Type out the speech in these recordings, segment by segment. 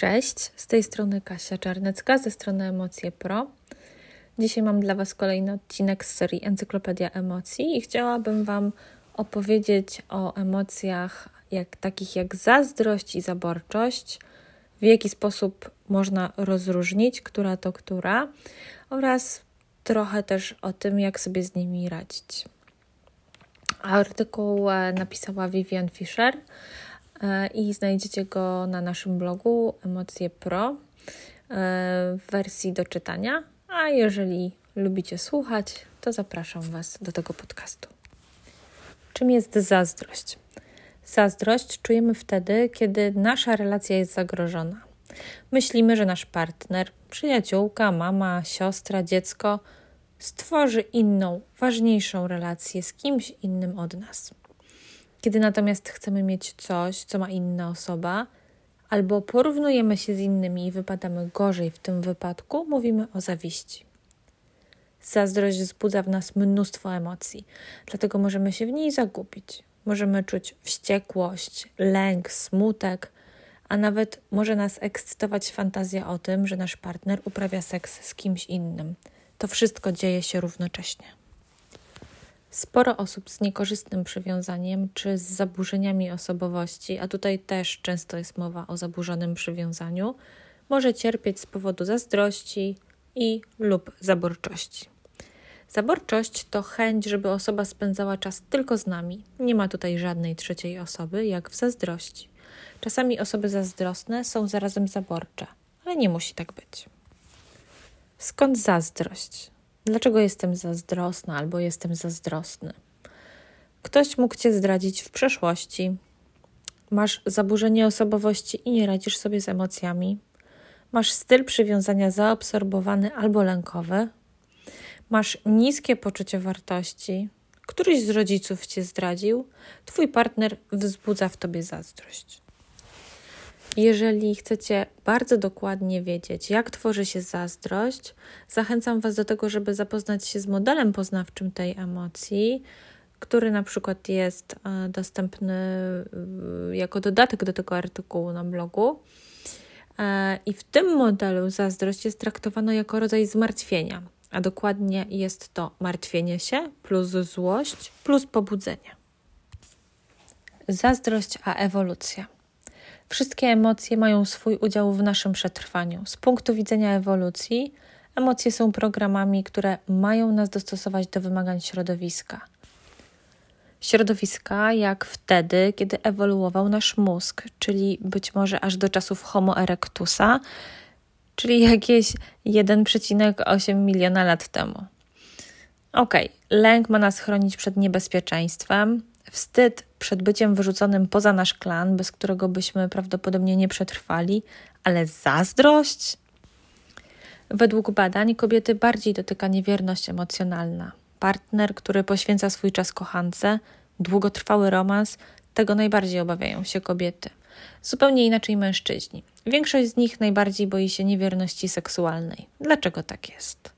Cześć, z tej strony Kasia Czarnecka ze strony Emocje Pro. Dzisiaj mam dla Was kolejny odcinek z serii Encyklopedia Emocji i chciałabym Wam opowiedzieć o emocjach jak, takich jak zazdrość i zaborczość, w jaki sposób można rozróżnić, która to która, oraz trochę też o tym, jak sobie z nimi radzić. Artykuł e, napisała Vivian Fisher i znajdziecie go na naszym blogu Emocje Pro e, w wersji do czytania. A jeżeli lubicie słuchać, to zapraszam Was do tego podcastu. Czym jest zazdrość? Zazdrość czujemy wtedy, kiedy nasza relacja jest zagrożona. Myślimy, że nasz partner, przyjaciółka, mama, siostra, dziecko stworzy inną, ważniejszą relację z kimś innym od nas. Kiedy natomiast chcemy mieć coś, co ma inna osoba, albo porównujemy się z innymi i wypadamy gorzej w tym wypadku, mówimy o zawiści. Zazdrość wzbudza w nas mnóstwo emocji, dlatego możemy się w niej zagubić. Możemy czuć wściekłość, lęk, smutek, a nawet może nas ekscytować fantazja o tym, że nasz partner uprawia seks z kimś innym. To wszystko dzieje się równocześnie. Sporo osób z niekorzystnym przywiązaniem czy z zaburzeniami osobowości, a tutaj też często jest mowa o zaburzonym przywiązaniu, może cierpieć z powodu zazdrości i lub zaborczości. Zaborczość to chęć, żeby osoba spędzała czas tylko z nami. Nie ma tutaj żadnej trzeciej osoby, jak w zazdrości. Czasami osoby zazdrosne są zarazem zaborcze, ale nie musi tak być. Skąd zazdrość? Dlaczego jestem zazdrosna albo jestem zazdrosny? Ktoś mógł cię zdradzić w przeszłości. Masz zaburzenie osobowości i nie radzisz sobie z emocjami. Masz styl przywiązania zaabsorbowany albo lękowy. Masz niskie poczucie wartości. Któryś z rodziców cię zdradził. Twój partner wzbudza w tobie zazdrość. Jeżeli chcecie bardzo dokładnie wiedzieć, jak tworzy się zazdrość, zachęcam Was do tego, żeby zapoznać się z modelem poznawczym tej emocji, który na przykład jest e, dostępny jako dodatek do tego artykułu na blogu. E, I w tym modelu zazdrość jest traktowana jako rodzaj zmartwienia, a dokładnie jest to martwienie się plus złość plus pobudzenie. Zazdrość a ewolucja. Wszystkie emocje mają swój udział w naszym przetrwaniu. Z punktu widzenia ewolucji, emocje są programami, które mają nas dostosować do wymagań środowiska. Środowiska jak wtedy, kiedy ewoluował nasz mózg, czyli być może aż do czasów Homo erectusa, czyli jakieś 1,8 miliona lat temu. Ok, lęk ma nas chronić przed niebezpieczeństwem, wstyd przed byciem wyrzuconym poza nasz klan, bez którego byśmy prawdopodobnie nie przetrwali, ale zazdrość? Według badań kobiety bardziej dotyka niewierność emocjonalna. Partner, który poświęca swój czas kochance, długotrwały romans, tego najbardziej obawiają się kobiety. Zupełnie inaczej mężczyźni. Większość z nich najbardziej boi się niewierności seksualnej. Dlaczego tak jest?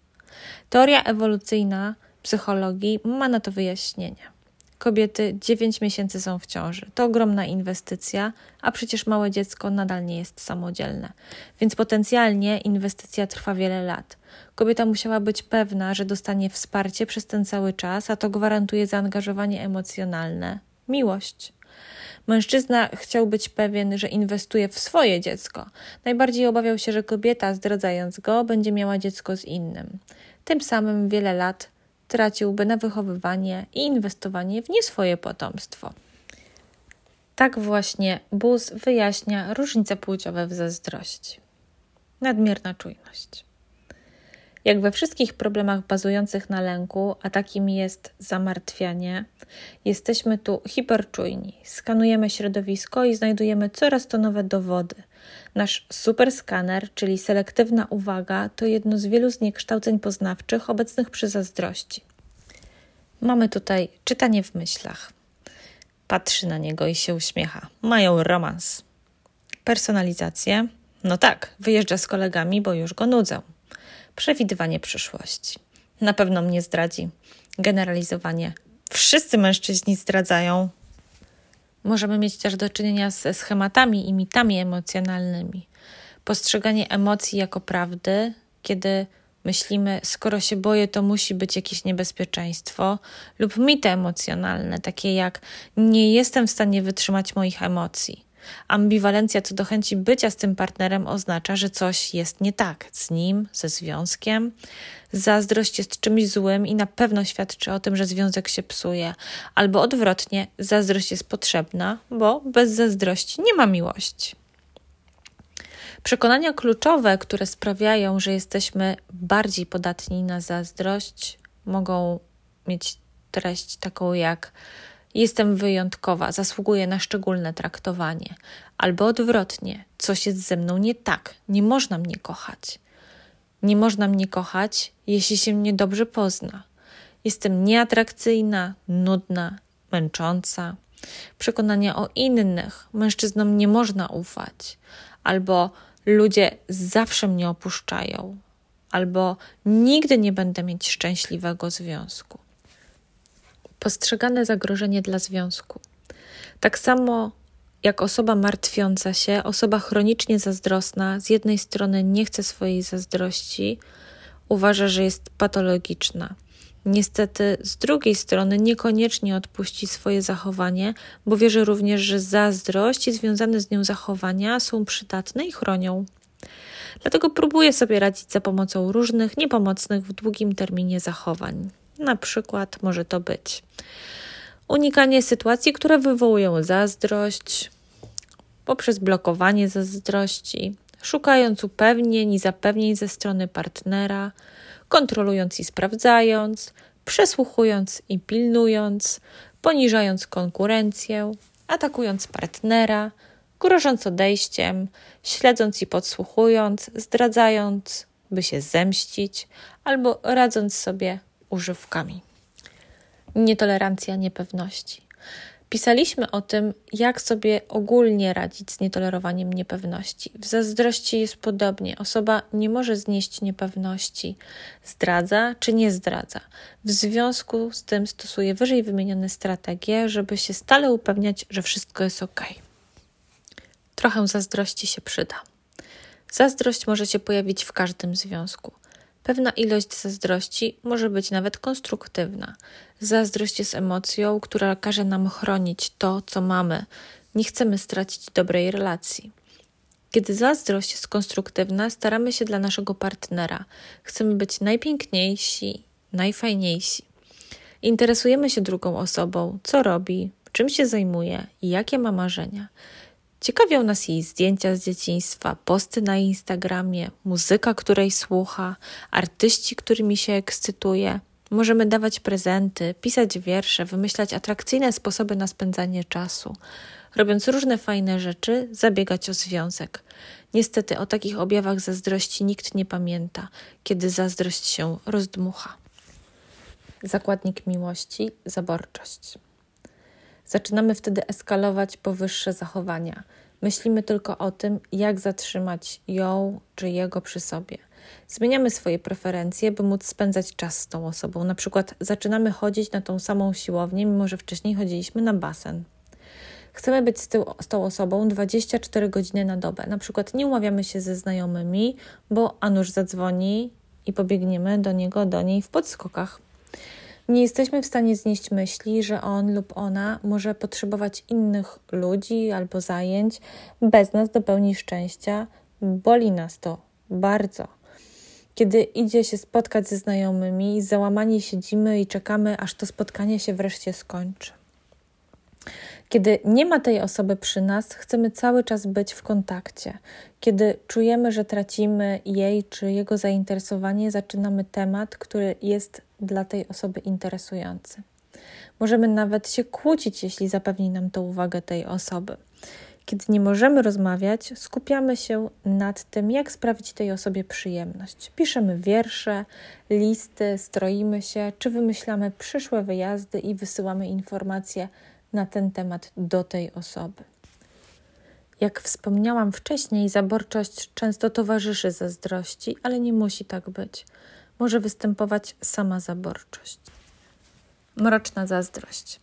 Teoria ewolucyjna psychologii ma na to wyjaśnienie kobiety 9 miesięcy są w ciąży. To ogromna inwestycja, a przecież małe dziecko nadal nie jest samodzielne. Więc potencjalnie inwestycja trwa wiele lat. Kobieta musiała być pewna, że dostanie wsparcie przez ten cały czas, a to gwarantuje zaangażowanie emocjonalne, miłość. Mężczyzna chciał być pewien, że inwestuje w swoje dziecko. Najbardziej obawiał się, że kobieta, zdradzając go, będzie miała dziecko z innym. Tym samym wiele lat traciłby na wychowywanie i inwestowanie w nie swoje potomstwo. Tak właśnie Bus wyjaśnia różnice płciowe w zazdrości. Nadmierna czujność. Jak we wszystkich problemach bazujących na lęku, a takim jest zamartwianie, jesteśmy tu hiperczujni. Skanujemy środowisko i znajdujemy coraz to nowe dowody. Nasz superskaner, czyli selektywna uwaga, to jedno z wielu zniekształceń poznawczych obecnych przy zazdrości. Mamy tutaj czytanie w myślach. Patrzy na niego i się uśmiecha. Mają romans. Personalizację. No tak, wyjeżdża z kolegami, bo już go nudzą. Przewidywanie przyszłości. Na pewno mnie zdradzi. Generalizowanie. Wszyscy mężczyźni zdradzają. Możemy mieć też do czynienia ze schematami i mitami emocjonalnymi. postrzeganie emocji jako prawdy, kiedy myślimy, skoro się boję, to musi być jakieś niebezpieczeństwo, lub mity emocjonalne, takie jak nie jestem w stanie wytrzymać moich emocji. Ambiwalencja co do chęci bycia z tym partnerem oznacza, że coś jest nie tak z nim, ze związkiem. Zazdrość jest czymś złym i na pewno świadczy o tym, że związek się psuje. Albo odwrotnie, zazdrość jest potrzebna, bo bez zazdrości nie ma miłości. Przekonania kluczowe, które sprawiają, że jesteśmy bardziej podatni na zazdrość, mogą mieć treść taką jak jestem wyjątkowa, zasługuję na szczególne traktowanie, albo odwrotnie, coś jest ze mną nie tak, nie można mnie kochać. Nie można mnie kochać, jeśli się mnie dobrze pozna. Jestem nieatrakcyjna, nudna, męcząca. Przekonania o innych, mężczyznom nie można ufać, albo ludzie zawsze mnie opuszczają, albo nigdy nie będę mieć szczęśliwego związku. Postrzegane zagrożenie dla związku. Tak samo jak osoba martwiąca się, osoba chronicznie zazdrosna, z jednej strony nie chce swojej zazdrości, uważa, że jest patologiczna. Niestety, z drugiej strony, niekoniecznie odpuści swoje zachowanie, bo wierzy również, że zazdrość i związane z nią zachowania są przydatne i chronią. Dlatego próbuje sobie radzić za pomocą różnych niepomocnych w długim terminie zachowań. Na przykład może to być unikanie sytuacji, które wywołują zazdrość, poprzez blokowanie zazdrości, szukając upewnień i zapewnień ze strony partnera, kontrolując i sprawdzając, przesłuchując i pilnując, poniżając konkurencję, atakując partnera, grożąc odejściem, śledząc i podsłuchując, zdradzając, by się zemścić, albo radząc sobie używkami. Nietolerancja niepewności. Pisaliśmy o tym, jak sobie ogólnie radzić z nietolerowaniem niepewności. W zazdrości jest podobnie. Osoba nie może znieść niepewności, zdradza czy nie zdradza. W związku z tym stosuje wyżej wymienione strategie, żeby się stale upewniać, że wszystko jest ok. Trochę zazdrości się przyda. Zazdrość może się pojawić w każdym związku. Pewna ilość zazdrości może być nawet konstruktywna. Zazdrość jest emocją, która każe nam chronić to, co mamy. Nie chcemy stracić dobrej relacji. Kiedy zazdrość jest konstruktywna, staramy się dla naszego partnera. Chcemy być najpiękniejsi, najfajniejsi. Interesujemy się drugą osobą, co robi, czym się zajmuje i jakie ma marzenia. Ciekawią nas jej zdjęcia z dzieciństwa, posty na Instagramie, muzyka, której słucha, artyści, którymi się ekscytuje. Możemy dawać prezenty, pisać wiersze, wymyślać atrakcyjne sposoby na spędzanie czasu. Robiąc różne fajne rzeczy, zabiegać o związek. Niestety o takich objawach zazdrości nikt nie pamięta, kiedy zazdrość się rozdmucha. Zakładnik miłości zaborczość. Zaczynamy wtedy eskalować powyższe zachowania. Myślimy tylko o tym, jak zatrzymać ją czy jego przy sobie. Zmieniamy swoje preferencje, by móc spędzać czas z tą osobą. Na przykład zaczynamy chodzić na tą samą siłownię, mimo że wcześniej chodziliśmy na basen. Chcemy być z, tył, z tą osobą 24 godziny na dobę. Na przykład nie umawiamy się ze znajomymi, bo Anusz zadzwoni i pobiegniemy do niego, do niej w podskokach. Nie jesteśmy w stanie znieść myśli, że on lub ona może potrzebować innych ludzi albo zajęć bez nas do pełni szczęścia. Boli nas to bardzo. Kiedy idzie się spotkać ze znajomymi, załamani siedzimy i czekamy, aż to spotkanie się wreszcie skończy. Kiedy nie ma tej osoby przy nas, chcemy cały czas być w kontakcie. Kiedy czujemy, że tracimy jej czy jego zainteresowanie, zaczynamy temat, który jest dla tej osoby interesujący. Możemy nawet się kłócić, jeśli zapewni nam to uwagę tej osoby. Kiedy nie możemy rozmawiać, skupiamy się nad tym, jak sprawić tej osobie przyjemność. Piszemy wiersze, listy, stroimy się, czy wymyślamy przyszłe wyjazdy i wysyłamy informacje na ten temat do tej osoby. Jak wspomniałam wcześniej, zaborczość często towarzyszy zazdrości, ale nie musi tak być. Może występować sama zaborczość. Mroczna zazdrość.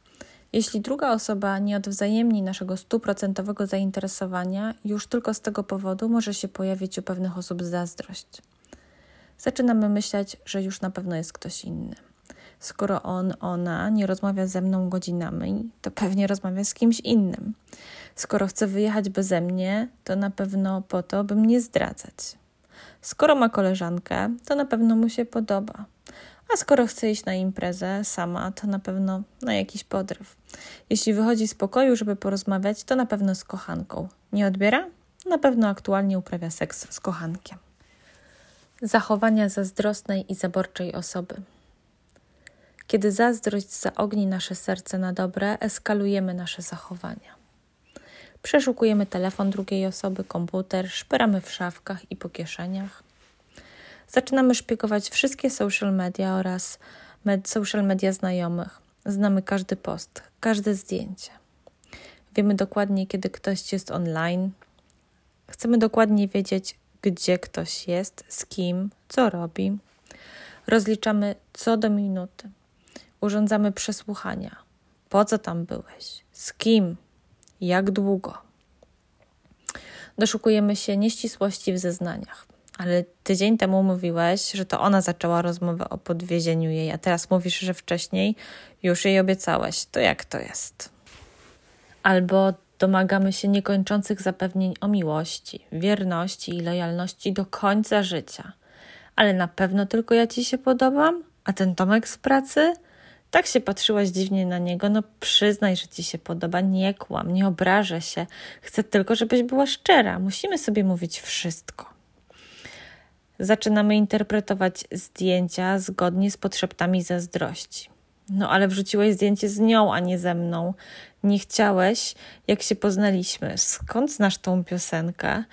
Jeśli druga osoba nie odwzajemni naszego stuprocentowego zainteresowania, już tylko z tego powodu może się pojawić u pewnych osób zazdrość. Zaczynamy myśleć, że już na pewno jest ktoś inny. Skoro on, ona nie rozmawia ze mną godzinami, to pewnie rozmawia z kimś innym. Skoro chce wyjechać beze mnie, to na pewno po to, by mnie zdradzać. Skoro ma koleżankę, to na pewno mu się podoba. A skoro chce iść na imprezę sama, to na pewno na jakiś podryw. Jeśli wychodzi z pokoju, żeby porozmawiać, to na pewno z kochanką. Nie odbiera? Na pewno aktualnie uprawia seks z kochankiem. Zachowania zazdrosnej i zaborczej osoby. Kiedy zazdrość zaogni nasze serce na dobre, eskalujemy nasze zachowania. Przeszukujemy telefon drugiej osoby, komputer, szperamy w szafkach i po kieszeniach. Zaczynamy szpiegować wszystkie social media oraz med social media znajomych. Znamy każdy post, każde zdjęcie. Wiemy dokładnie, kiedy ktoś jest online. Chcemy dokładnie wiedzieć, gdzie ktoś jest, z kim, co robi. Rozliczamy co do minuty. Urządzamy przesłuchania. Po co tam byłeś? Z kim? Jak długo? Doszukujemy się nieścisłości w zeznaniach. Ale tydzień temu mówiłeś, że to ona zaczęła rozmowę o podwiezieniu jej, a teraz mówisz, że wcześniej już jej obiecałeś. To jak to jest? Albo domagamy się niekończących zapewnień o miłości, wierności i lojalności do końca życia. Ale na pewno tylko ja ci się podobam? A ten Tomek z pracy? Tak się patrzyłaś dziwnie na niego, no przyznaj, że ci się podoba, nie kłam, nie obrażę się. Chcę tylko, żebyś była szczera. Musimy sobie mówić wszystko. Zaczynamy interpretować zdjęcia zgodnie z potrzebami zazdrości. No ale wrzuciłeś zdjęcie z nią, a nie ze mną. Nie chciałeś, jak się poznaliśmy. Skąd znasz tą piosenkę?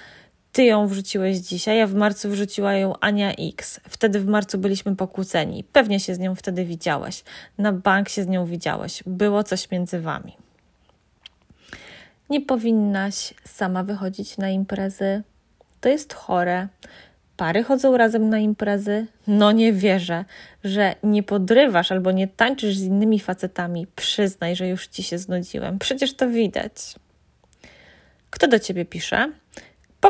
Ty ją wrzuciłeś dzisiaj, a w marcu wrzuciła ją Ania X. Wtedy w marcu byliśmy pokłóceni. Pewnie się z nią wtedy widziałeś. Na bank się z nią widziałeś. Było coś między wami. Nie powinnaś sama wychodzić na imprezy. To jest chore. Pary chodzą razem na imprezy? No nie wierzę, że nie podrywasz albo nie tańczysz z innymi facetami. Przyznaj, że już ci się znudziłem. Przecież to widać. Kto do ciebie pisze?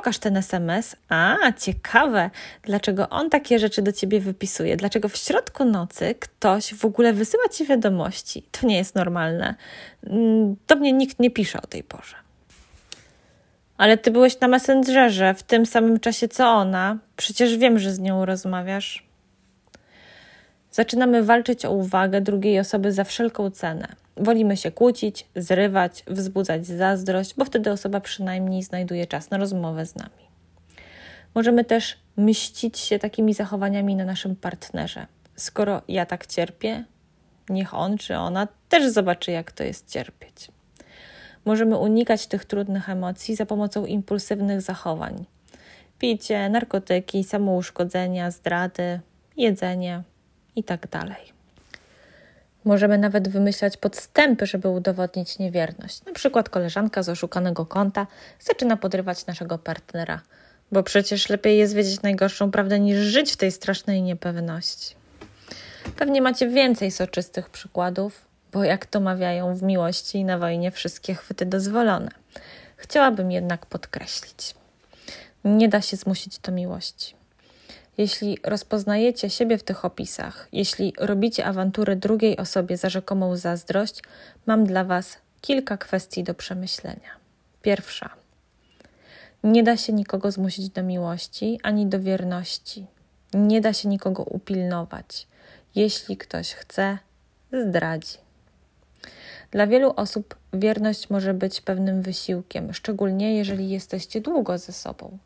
Pokaż ten SMS. A, ciekawe, dlaczego on takie rzeczy do ciebie wypisuje? Dlaczego w środku nocy ktoś w ogóle wysyła ci wiadomości? To nie jest normalne. Mm, do mnie nikt nie pisze o tej porze. Ale ty byłeś na Messengerze w tym samym czasie co ona. Przecież wiem, że z nią rozmawiasz. Zaczynamy walczyć o uwagę drugiej osoby za wszelką cenę. Wolimy się kłócić, zrywać, wzbudzać zazdrość, bo wtedy osoba przynajmniej znajduje czas na rozmowę z nami. Możemy też mścić się takimi zachowaniami na naszym partnerze. Skoro ja tak cierpię, niech on czy ona też zobaczy, jak to jest cierpieć. Możemy unikać tych trudnych emocji za pomocą impulsywnych zachowań. Picie, narkotyki, samouszkodzenia, zdrady, jedzenie itd. Możemy nawet wymyślać podstępy, żeby udowodnić niewierność. Na przykład koleżanka z oszukanego konta zaczyna podrywać naszego partnera, bo przecież lepiej jest wiedzieć najgorszą prawdę niż żyć w tej strasznej niepewności. Pewnie macie więcej soczystych przykładów, bo jak to mawiają w miłości i na wojnie wszystkie chwyty dozwolone. Chciałabym jednak podkreślić. Nie da się zmusić do miłości. Jeśli rozpoznajecie siebie w tych opisach, jeśli robicie awantury drugiej osobie za rzekomą zazdrość, mam dla Was kilka kwestii do przemyślenia. Pierwsza. Nie da się nikogo zmusić do miłości ani do wierności. Nie da się nikogo upilnować. Jeśli ktoś chce, zdradzi. Dla wielu osób wierność może być pewnym wysiłkiem, szczególnie jeżeli jesteście długo ze sobą.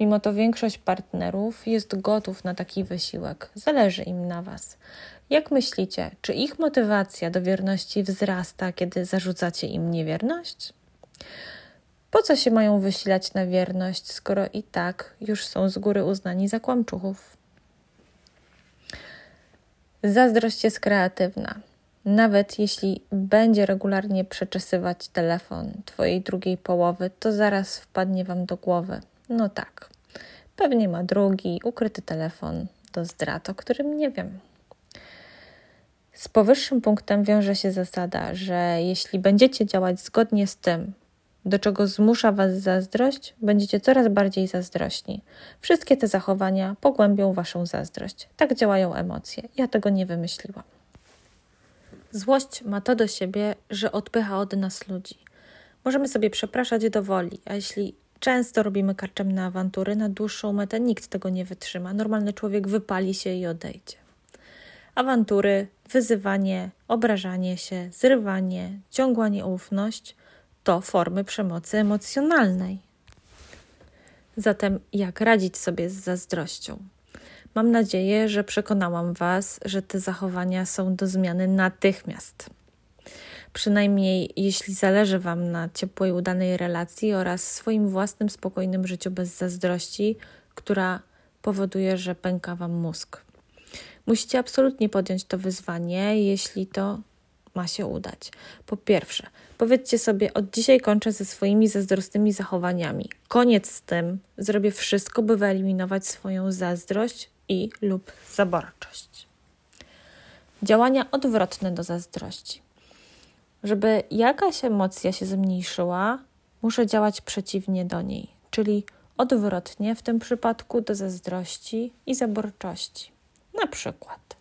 Mimo to większość partnerów jest gotów na taki wysiłek, zależy im na Was. Jak myślicie, czy ich motywacja do wierności wzrasta, kiedy zarzucacie im niewierność? Po co się mają wysilać na wierność, skoro i tak już są z góry uznani za kłamczuchów? Zazdrość jest kreatywna. Nawet jeśli będzie regularnie przeczesywać telefon Twojej drugiej połowy, to zaraz wpadnie Wam do głowy. No tak, pewnie ma drugi, ukryty telefon do zdrad, o którym nie wiem. Z powyższym punktem wiąże się zasada, że jeśli będziecie działać zgodnie z tym, do czego zmusza Was zazdrość, będziecie coraz bardziej zazdrośni. Wszystkie te zachowania pogłębią Waszą zazdrość. Tak działają emocje. Ja tego nie wymyśliłam. Złość ma to do siebie, że odpycha od nas ludzi. Możemy sobie przepraszać do woli, a jeśli często robimy karczemne awantury, na dłuższą metę nikt tego nie wytrzyma. Normalny człowiek wypali się i odejdzie. Awantury, wyzywanie, obrażanie się, zrywanie, ciągła nieufność to formy przemocy emocjonalnej. Zatem, jak radzić sobie z zazdrością? Mam nadzieję, że przekonałam Was, że te zachowania są do zmiany natychmiast. Przynajmniej jeśli zależy Wam na ciepłej, udanej relacji oraz swoim własnym, spokojnym życiu bez zazdrości, która powoduje, że pęka Wam mózg. Musicie absolutnie podjąć to wyzwanie, jeśli to ma się udać. Po pierwsze, powiedzcie sobie: Od dzisiaj kończę ze swoimi zazdrosnymi zachowaniami. Koniec z tym, zrobię wszystko, by wyeliminować swoją zazdrość i lub zaborczość. Działania odwrotne do zazdrości. Żeby jakaś emocja się zmniejszyła, muszę działać przeciwnie do niej, czyli odwrotnie w tym przypadku do zazdrości i zaborczości. Na przykład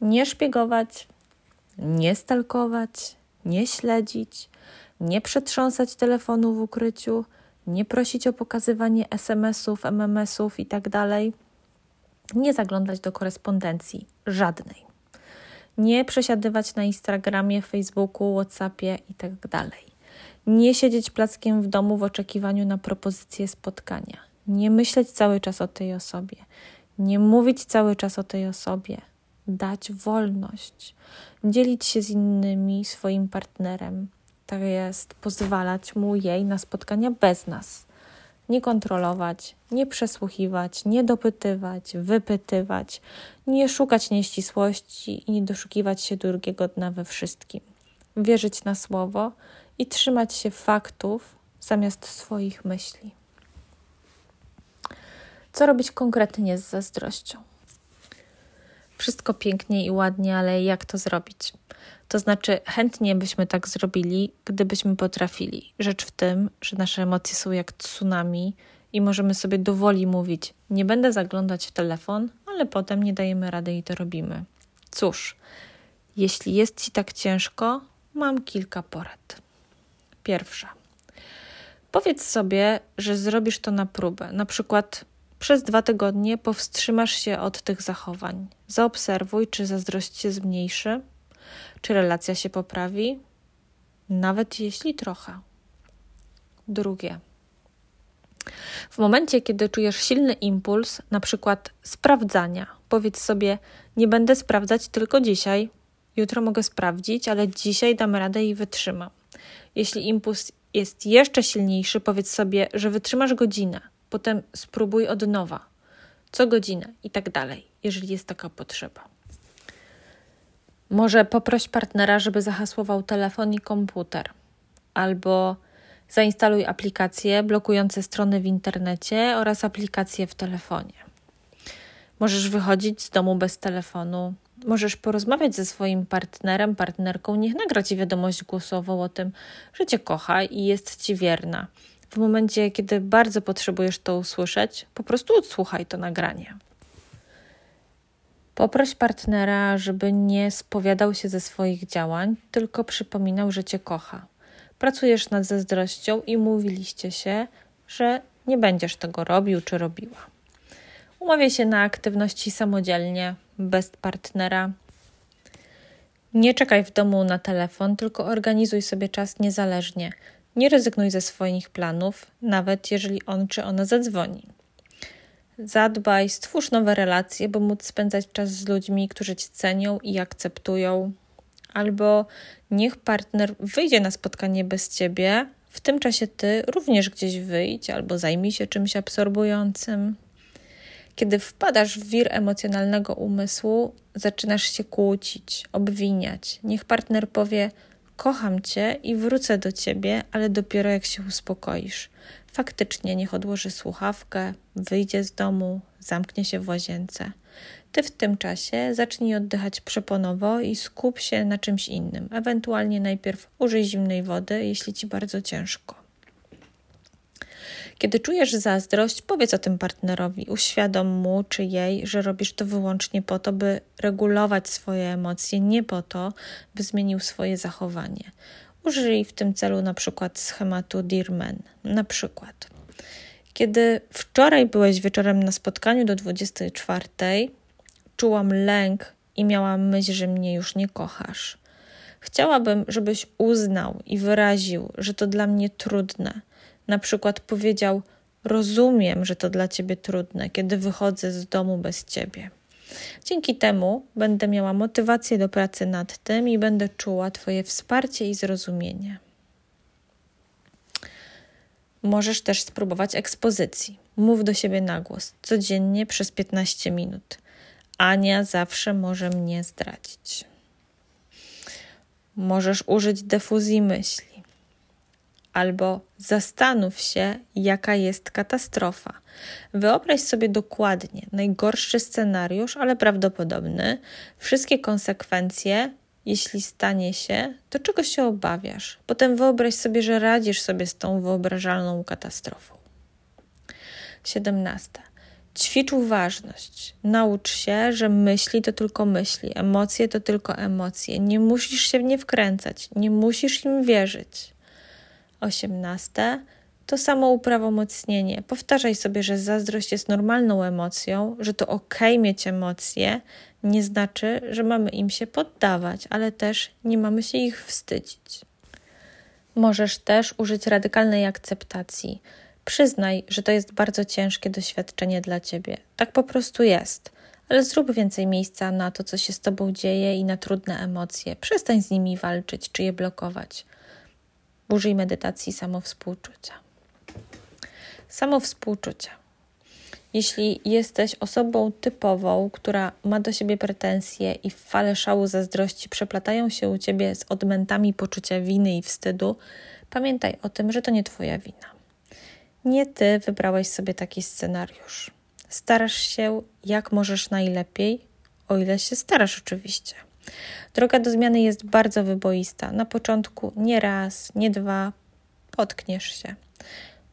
nie szpiegować, nie stalkować, nie śledzić, nie przetrząsać telefonu w ukryciu, nie prosić o pokazywanie SMS-ów, MMS-ów itd., tak nie zaglądać do korespondencji żadnej, nie przesiadywać na Instagramie, Facebooku, WhatsAppie itd., tak nie siedzieć plackiem w domu w oczekiwaniu na propozycję spotkania, nie myśleć cały czas o tej osobie, nie mówić cały czas o tej osobie, dać wolność, dzielić się z innymi swoim partnerem. Tak jest, pozwalać mu jej na spotkania bez nas. Nie kontrolować, nie przesłuchiwać, nie dopytywać, wypytywać, nie szukać nieścisłości i nie doszukiwać się drugiego dna we wszystkim. Wierzyć na słowo i trzymać się faktów zamiast swoich myśli. Co robić konkretnie z zazdrością? Wszystko pięknie i ładnie, ale jak to zrobić? To znaczy, chętnie byśmy tak zrobili, gdybyśmy potrafili. Rzecz w tym, że nasze emocje są jak tsunami i możemy sobie dowoli mówić: Nie będę zaglądać w telefon, ale potem nie dajemy rady i to robimy. Cóż, jeśli jest ci tak ciężko, mam kilka porad. Pierwsza. Powiedz sobie, że zrobisz to na próbę. Na przykład przez dwa tygodnie powstrzymasz się od tych zachowań. Zaobserwuj, czy zazdrość się zmniejszy, czy relacja się poprawi, nawet jeśli trochę. Drugie. W momencie, kiedy czujesz silny impuls, na przykład sprawdzania, powiedz sobie: Nie będę sprawdzać tylko dzisiaj, jutro mogę sprawdzić, ale dzisiaj dam radę i wytrzymam. Jeśli impuls jest jeszcze silniejszy, powiedz sobie, że wytrzymasz godzinę potem spróbuj od nowa, co godzinę i tak dalej, jeżeli jest taka potrzeba. Może poproś partnera, żeby zahasłował telefon i komputer, albo zainstaluj aplikacje blokujące strony w internecie oraz aplikacje w telefonie. Możesz wychodzić z domu bez telefonu, możesz porozmawiać ze swoim partnerem, partnerką, niech nagra ci wiadomość głosową o tym, że cię kocha i jest ci wierna w momencie, kiedy bardzo potrzebujesz to usłyszeć, po prostu odsłuchaj to nagranie. Poproś partnera, żeby nie spowiadał się ze swoich działań, tylko przypominał, że cię kocha. Pracujesz nad zazdrością i mówiliście się, że nie będziesz tego robił czy robiła. Umawiaj się na aktywności samodzielnie, bez partnera. Nie czekaj w domu na telefon, tylko organizuj sobie czas niezależnie. Nie rezygnuj ze swoich planów, nawet jeżeli on czy ona zadzwoni. Zadbaj, stwórz nowe relacje, by móc spędzać czas z ludźmi, którzy cię cenią i akceptują. Albo niech partner wyjdzie na spotkanie bez ciebie, w tym czasie ty również gdzieś wyjdź albo zajmij się czymś absorbującym. Kiedy wpadasz w wir emocjonalnego umysłu, zaczynasz się kłócić, obwiniać. Niech partner powie: Kocham cię i wrócę do ciebie, ale dopiero jak się uspokoisz. Faktycznie niech odłoży słuchawkę, wyjdzie z domu, zamknie się w łazience. Ty w tym czasie zacznij oddychać przeponowo i skup się na czymś innym. Ewentualnie najpierw użyj zimnej wody, jeśli ci bardzo ciężko. Kiedy czujesz zazdrość, powiedz o tym partnerowi, uświadom mu czy jej, że robisz to wyłącznie po to, by regulować swoje emocje, nie po to, by zmienił swoje zachowanie. Użyj w tym celu na przykład schematu Dear Man. Na przykład, kiedy wczoraj byłeś wieczorem na spotkaniu do 24, czułam lęk i miałam myśl, że mnie już nie kochasz. Chciałabym, żebyś uznał i wyraził, że to dla mnie trudne. Na przykład powiedział: Rozumiem, że to dla ciebie trudne, kiedy wychodzę z domu bez ciebie. Dzięki temu będę miała motywację do pracy nad tym i będę czuła Twoje wsparcie i zrozumienie. Możesz też spróbować ekspozycji. Mów do siebie na głos, codziennie przez 15 minut. Ania zawsze może mnie zdradzić. Możesz użyć defuzji myśli albo zastanów się, jaka jest katastrofa. Wyobraź sobie dokładnie najgorszy scenariusz, ale prawdopodobny, wszystkie konsekwencje, jeśli stanie się, to czego się obawiasz. Potem wyobraź sobie, że radzisz sobie z tą wyobrażalną katastrofą. 17. Ćwicz uważność. Naucz się, że myśli to tylko myśli, emocje to tylko emocje. Nie musisz się w nie wkręcać, nie musisz im wierzyć. 18. To samo uprawomocnienie. Powtarzaj sobie, że zazdrość jest normalną emocją, że to ok mieć emocje, nie znaczy, że mamy im się poddawać, ale też nie mamy się ich wstydzić. Możesz też użyć radykalnej akceptacji. Przyznaj, że to jest bardzo ciężkie doświadczenie dla ciebie. Tak po prostu jest, ale zrób więcej miejsca na to, co się z tobą dzieje i na trudne emocje. Przestań z nimi walczyć czy je blokować. Użyj medytacji samowspółczucia. Samowspółczucie. Jeśli jesteś osobą typową, która ma do siebie pretensje i fale szału zazdrości przeplatają się u ciebie z odmętami poczucia winy i wstydu, pamiętaj o tym, że to nie twoja wina. Nie ty wybrałeś sobie taki scenariusz. Starasz się jak możesz najlepiej, o ile się starasz oczywiście. Droga do zmiany jest bardzo wyboista. Na początku nie raz, nie dwa, potkniesz się.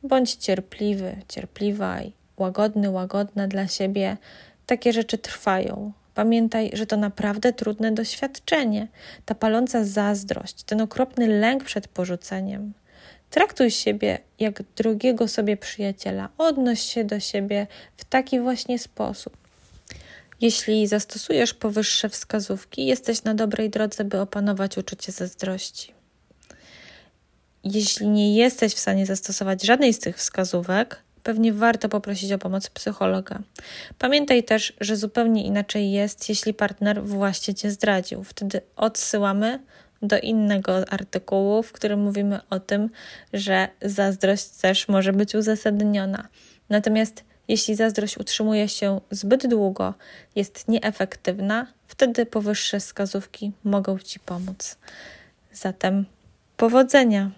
Bądź cierpliwy, cierpliwa i łagodny, łagodna dla siebie. Takie rzeczy trwają. Pamiętaj, że to naprawdę trudne doświadczenie. Ta paląca zazdrość, ten okropny lęk przed porzuceniem. Traktuj siebie jak drugiego sobie przyjaciela. Odnoś się do siebie w taki właśnie sposób. Jeśli zastosujesz powyższe wskazówki, jesteś na dobrej drodze, by opanować uczucie zazdrości. Jeśli nie jesteś w stanie zastosować żadnej z tych wskazówek, pewnie warto poprosić o pomoc psychologa. Pamiętaj też, że zupełnie inaczej jest, jeśli partner właśnie cię zdradził. Wtedy odsyłamy do innego artykułu, w którym mówimy o tym, że zazdrość też może być uzasadniona. Natomiast jeśli zazdrość utrzymuje się zbyt długo, jest nieefektywna, wtedy powyższe wskazówki mogą Ci pomóc. Zatem powodzenia!